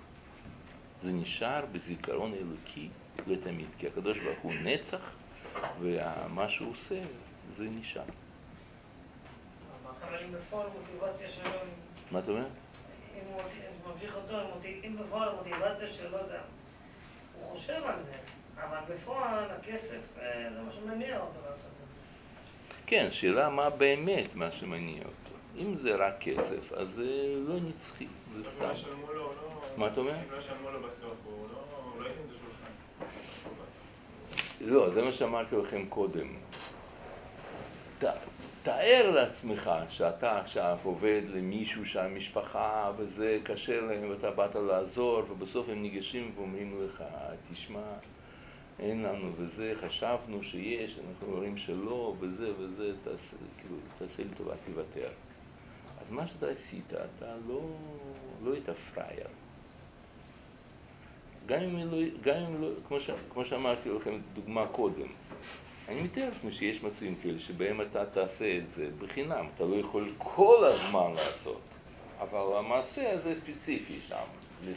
[SPEAKER 1] זה נשאר בזיכרון אלוקי לתמיד, כי הקדוש ברוך הוא נצח, ומה שהוא עושה זה נשאר.
[SPEAKER 6] אבל אם בפועל המוטיבציה שלו...
[SPEAKER 1] מה אתה אומר?
[SPEAKER 6] אם הוא ממשיך אותו, אם בפועל המוטיבציה שלו זה... הוא חושב על זה, אבל בפועל הכסף אה, זה מה שמניע אותו לעשות את זה.
[SPEAKER 1] כן, שאלה מה באמת מה שמניע אותו. אם זה רק כסף, אז זה לא נצחי, זה סתם.
[SPEAKER 4] לא-
[SPEAKER 1] מה אתה אומר?
[SPEAKER 4] אם לא ישלמו לו בסוף, הוא לא ייתן את השולחן.
[SPEAKER 1] לא, זה מה שאמרתי לכם קודם. תאר לעצמך שאתה עכשיו עובד למישהו שהמשפחה וזה קשה להם ואתה באת לעזור ובסוף הם ניגשים ואומרים לך, תשמע, אין לנו וזה, חשבנו שיש, אנחנו רואים שלא, וזה וזה, תעשה, כאילו, תעשה לי טובה, תוותר. אז מה שאתה עשית, אתה לא, לא היית פראייר. גם אם לא, גם אם לא כמו, ש, כמו שאמרתי לכם דוגמה קודם, אני מתאר לעצמי שיש מצבים כאלה שבהם אתה תעשה את זה בחינם, אתה לא יכול כל הזמן לעשות, אבל המעשה הזה ספציפי שם.
[SPEAKER 4] לא.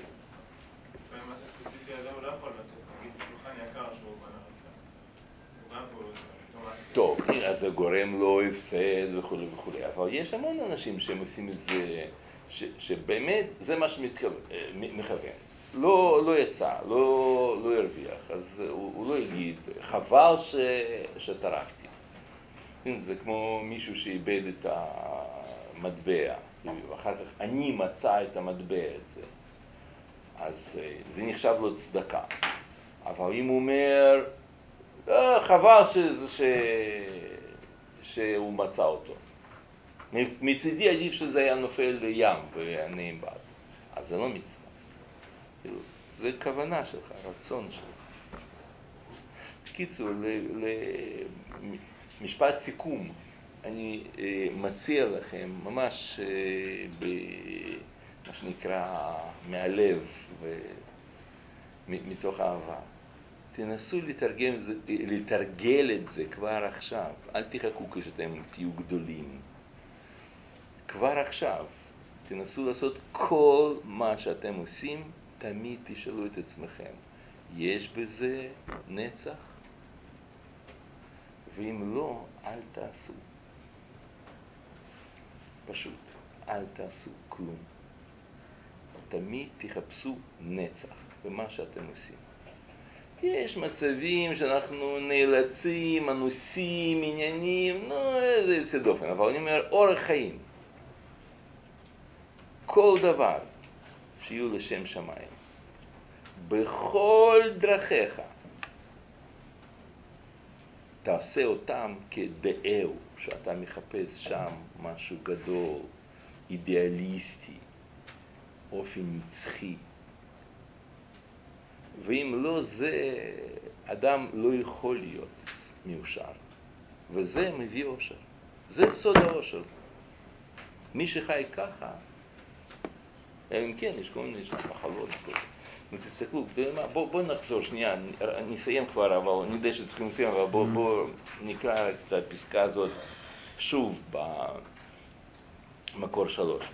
[SPEAKER 1] טוב, אז זה גורם לו הפסד וכולי וכולי, אבל יש המון אנשים שהם עושים את זה, שבאמת זה מה שמכוון. לא, לא יצא, לא, לא הרוויח, אז הוא, הוא לא יגיד, חבל ש, שטרחתי. זה כמו מישהו שאיבד את המטבע, ואחר כך אני מצא את המטבע הזה. אז אה, זה נחשב לו צדקה. אבל אם הוא אומר, אה, חבל ש, ש, שהוא מצא אותו. מצידי עדיף שזה היה נופל לים ואני בעד. אז זה לא מצווה. כאילו, זה כוונה שלך, רצון שלך. בקיצור, למשפט סיכום, אני אה, מציע לכם, ממש אה, במה שנקרא מהלב ומתוך אהבה, תנסו לתרגם לתרגל את זה כבר עכשיו, אל תחכו כשאתם תהיו גדולים. כבר עכשיו, תנסו לעשות כל מה שאתם עושים תמיד תשאלו את עצמכם, יש בזה נצח? ואם לא, אל תעשו. פשוט, אל תעשו כלום. תמיד תחפשו נצח במה שאתם עושים. יש מצבים שאנחנו נאלצים, אנוסים, עניינים, נו, זה יוצא דופן, אבל אני אומר, אורח חיים. כל דבר שיהיו לשם שמיים. בכל דרכיך. תעשה אותם כדאהו, שאתה מחפש שם משהו גדול, אידיאליסטי, אופי נצחי. ואם לא זה, אדם לא יכול להיות מאושר. וזה מביא אושר. זה סוד האושר. מי שחי ככה, אם כן יש כל מיני מחלות. תסתכלו, בואו בוא נחזור שנייה, נסיים כבר, אבל אני יודע שצריכים לסיים, אבל בואו בוא נקרא את הפסקה הזאת שוב במקור שלוש.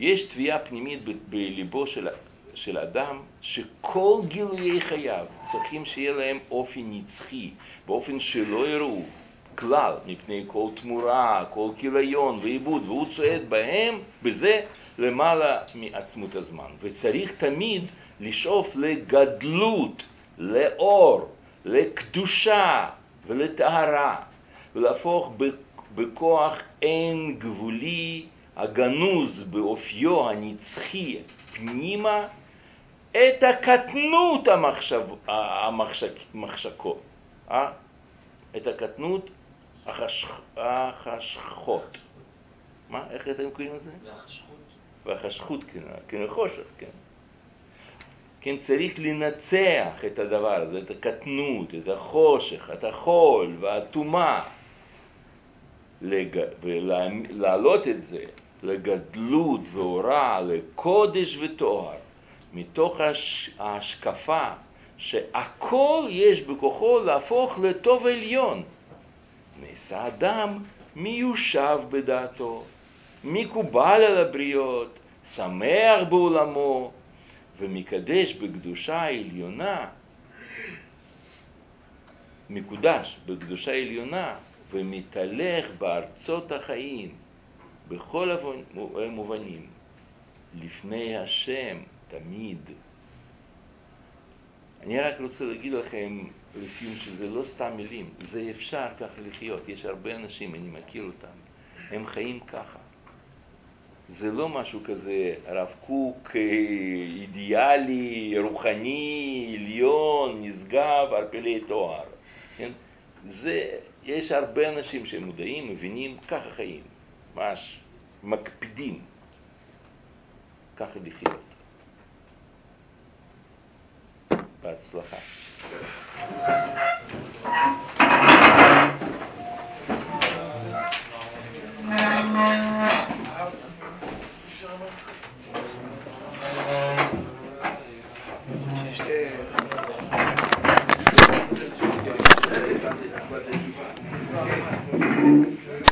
[SPEAKER 1] יש תביעה פנימית בליבו של, של אדם שכל גילויי חייו צריכים שיהיה להם אופי נצחי, באופן שלא יראו כלל מפני כל תמורה, כל כיליון ועיבוד, והוא צועד בהם, בזה, למעלה מעצמות הזמן. וצריך תמיד לשאוף לגדלות, לאור, לקדושה ולטהרה, ולהפוך בכוח אין גבולי הגנוז באופיו הנצחי פנימה את הקטנות המחשב, המחשק, מחשקו, אה? את הקטנות החשכ, החשכות. מה? איך אתם קוראים לזה?
[SPEAKER 8] והחשכות.
[SPEAKER 1] והחשכות, כן, כן, החושך, כן. כן, צריך לנצח את הדבר הזה, את הקטנות, את החושך, את החול והטומאה, לג... ולהעלות את זה לגדלות והוראה, לקודש ותואר, מתוך הש... ההשקפה שהכל יש בכוחו להפוך לטוב עליון. נעשה אדם מיושב בדעתו, מקובל על הבריות, שמח בעולמו, ומקדש בקדושה העליונה, מקודש בקדושה העליונה, ומתהלך בארצות החיים, בכל המובנים, לפני השם תמיד. אני רק רוצה להגיד לכם לסיום שזה לא סתם מילים, זה אפשר ככה לחיות. יש הרבה אנשים, אני מכיר אותם, הם חיים ככה. זה לא משהו כזה רב קוק, אה, אידיאלי, רוחני, עליון, נשגב, ערפלי תואר. כן? זה, יש הרבה אנשים שמודעים, מבינים, ככה חיים, ממש מקפידים ככה לחיות. בהצלחה. Thank you. Thank you.